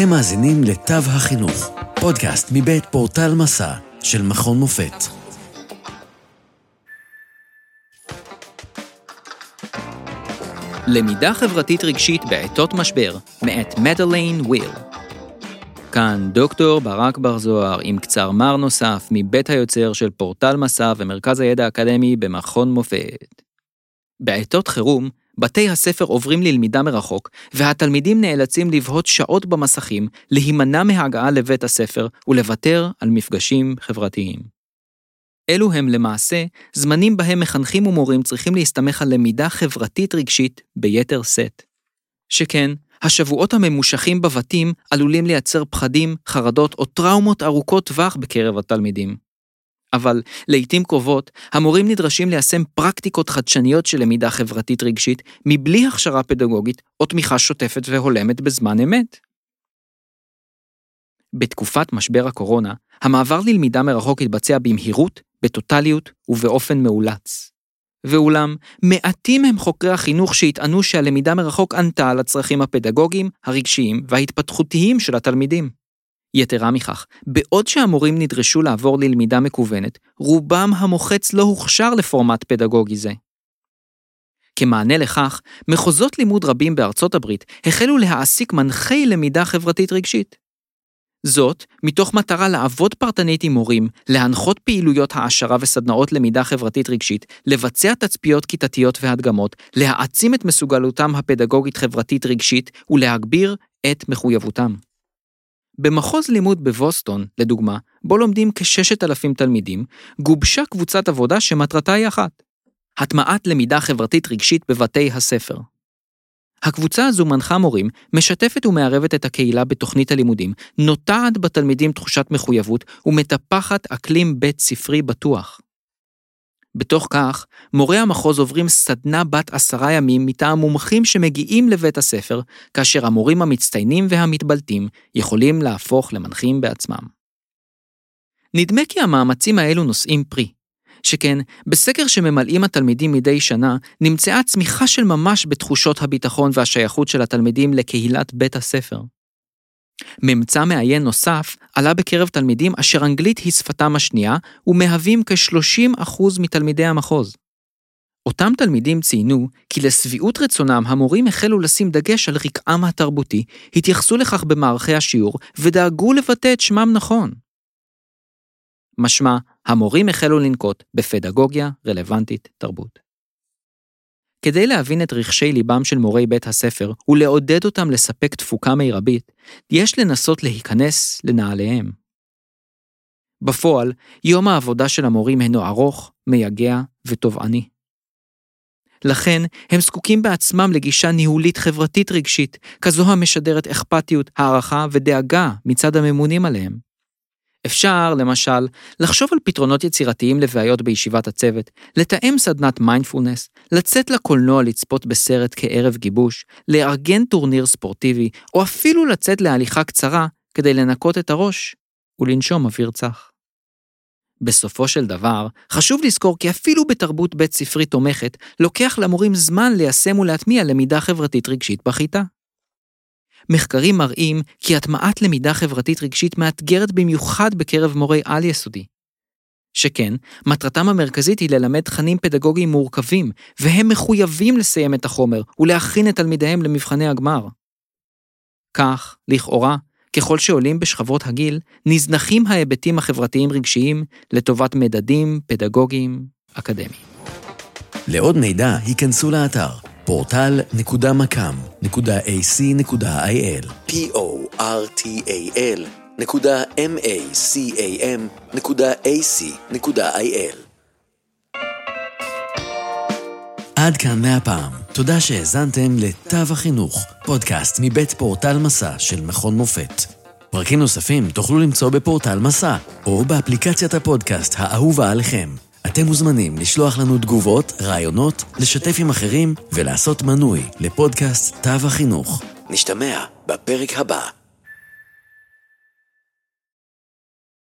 אתם מאזינים לתו החינוך, פודקאסט מבית פורטל מסע של מכון מופת. למידה חברתית רגשית בעתות משבר, מאת מדליין וויל. כאן דוקטור ברק בר זוהר עם קצר מר נוסף מבית היוצר של פורטל מסע ומרכז הידע האקדמי במכון מופת. בעתות חירום, בתי הספר עוברים ללמידה מרחוק, והתלמידים נאלצים לבהות שעות במסכים, להימנע מהגעה לבית הספר ולוותר על מפגשים חברתיים. אלו הם למעשה זמנים בהם מחנכים ומורים צריכים להסתמך על למידה חברתית רגשית ביתר שאת. שכן, השבועות הממושכים בבתים עלולים לייצר פחדים, חרדות או טראומות ארוכות טווח בקרב התלמידים. אבל לעיתים קרובות, המורים נדרשים ליישם פרקטיקות חדשניות של למידה חברתית רגשית, מבלי הכשרה פדגוגית או תמיכה שוטפת והולמת בזמן אמת. בתקופת משבר הקורונה, המעבר ללמידה מרחוק התבצע במהירות, בטוטליות ובאופן מאולץ. ואולם, מעטים הם חוקרי החינוך שיטענו שהלמידה מרחוק ענתה על הצרכים הפדגוגיים, הרגשיים וההתפתחותיים של התלמידים. יתרה מכך, בעוד שהמורים נדרשו לעבור ללמידה מקוונת, רובם המוחץ לא הוכשר לפורמט פדגוגי זה. כמענה לכך, מחוזות לימוד רבים בארצות הברית החלו להעסיק מנחי למידה חברתית רגשית. זאת, מתוך מטרה לעבוד פרטנית עם מורים, להנחות פעילויות העשרה וסדנאות למידה חברתית רגשית, לבצע תצפיות כיתתיות והדגמות, להעצים את מסוגלותם הפדגוגית-חברתית רגשית ולהגביר את מחויבותם. במחוז לימוד בבוסטון, לדוגמה, בו לומדים כ-6,000 תלמידים, גובשה קבוצת עבודה שמטרתה היא אחת, הטמעת למידה חברתית רגשית בבתי הספר. הקבוצה הזו מנחה מורים, משתפת ומערבת את הקהילה בתוכנית הלימודים, נוטעת בתלמידים תחושת מחויבות ומטפחת אקלים בית ספרי בטוח. בתוך כך, מורי המחוז עוברים סדנה בת עשרה ימים מטעם מומחים שמגיעים לבית הספר, כאשר המורים המצטיינים והמתבלטים יכולים להפוך למנחים בעצמם. נדמה כי המאמצים האלו נושאים פרי, שכן בסקר שממלאים התלמידים מדי שנה, נמצאה צמיחה של ממש בתחושות הביטחון והשייכות של התלמידים לקהילת בית הספר. ממצא מעיין נוסף עלה בקרב תלמידים אשר אנגלית היא שפתם השנייה, ומהווים כ-30% מתלמידי המחוז. אותם תלמידים ציינו כי לשביעות רצונם המורים החלו לשים דגש על רקעם התרבותי, התייחסו לכך במערכי השיעור ודאגו לבטא את שמם נכון. משמע, המורים החלו לנקוט בפדגוגיה רלוונטית תרבות. כדי להבין את רחשי ליבם של מורי בית הספר ולעודד אותם לספק תפוקה מרבית, יש לנסות להיכנס לנעליהם. בפועל, יום העבודה של המורים הינו ארוך, מייגע ותובעני. לכן, הם זקוקים בעצמם לגישה ניהולית חברתית רגשית, כזו המשדרת אכפתיות, הערכה ודאגה מצד הממונים עליהם. אפשר, למשל, לחשוב על פתרונות יצירתיים לבעיות בישיבת הצוות, לתאם סדנת מיינדפולנס, לצאת לקולנוע לצפות בסרט כערב גיבוש, לארגן טורניר ספורטיבי, או אפילו לצאת להליכה קצרה כדי לנקות את הראש ולנשום אוויר צח. בסופו של דבר, חשוב לזכור כי אפילו בתרבות בית ספרית תומכת, לוקח למורים זמן ליישם ולהטמיע למידה חברתית רגשית בכיתה. מחקרים מראים כי הטמעת למידה חברתית רגשית מאתגרת במיוחד בקרב מורי על-יסודי. שכן, מטרתם המרכזית היא ללמד תכנים פדגוגיים מורכבים, והם מחויבים לסיים את החומר ולהכין את תלמידיהם למבחני הגמר. כך, לכאורה, ככל שעולים בשכבות הגיל, נזנחים ההיבטים החברתיים-רגשיים לטובת מדדים פדגוגיים אקדמיים. לעוד מידע, היכנסו לאתר portal.macam.ac.il p-o-r-t-a-l נקודה m-a-c-a-m נקודה a-c.il עד כאן מהפעם. תודה שהאזנתם לתו החינוך, פודקאסט מבית פורטל מסע של מכון מופת. פרקים נוספים תוכלו למצוא בפורטל מסע, או באפליקציית הפודקאסט האהובה עליכם. אתם מוזמנים לשלוח לנו תגובות, רעיונות, לשתף עם אחרים ולעשות מנוי לפודקאסט תו החינוך. נשתמע בפרק הבא.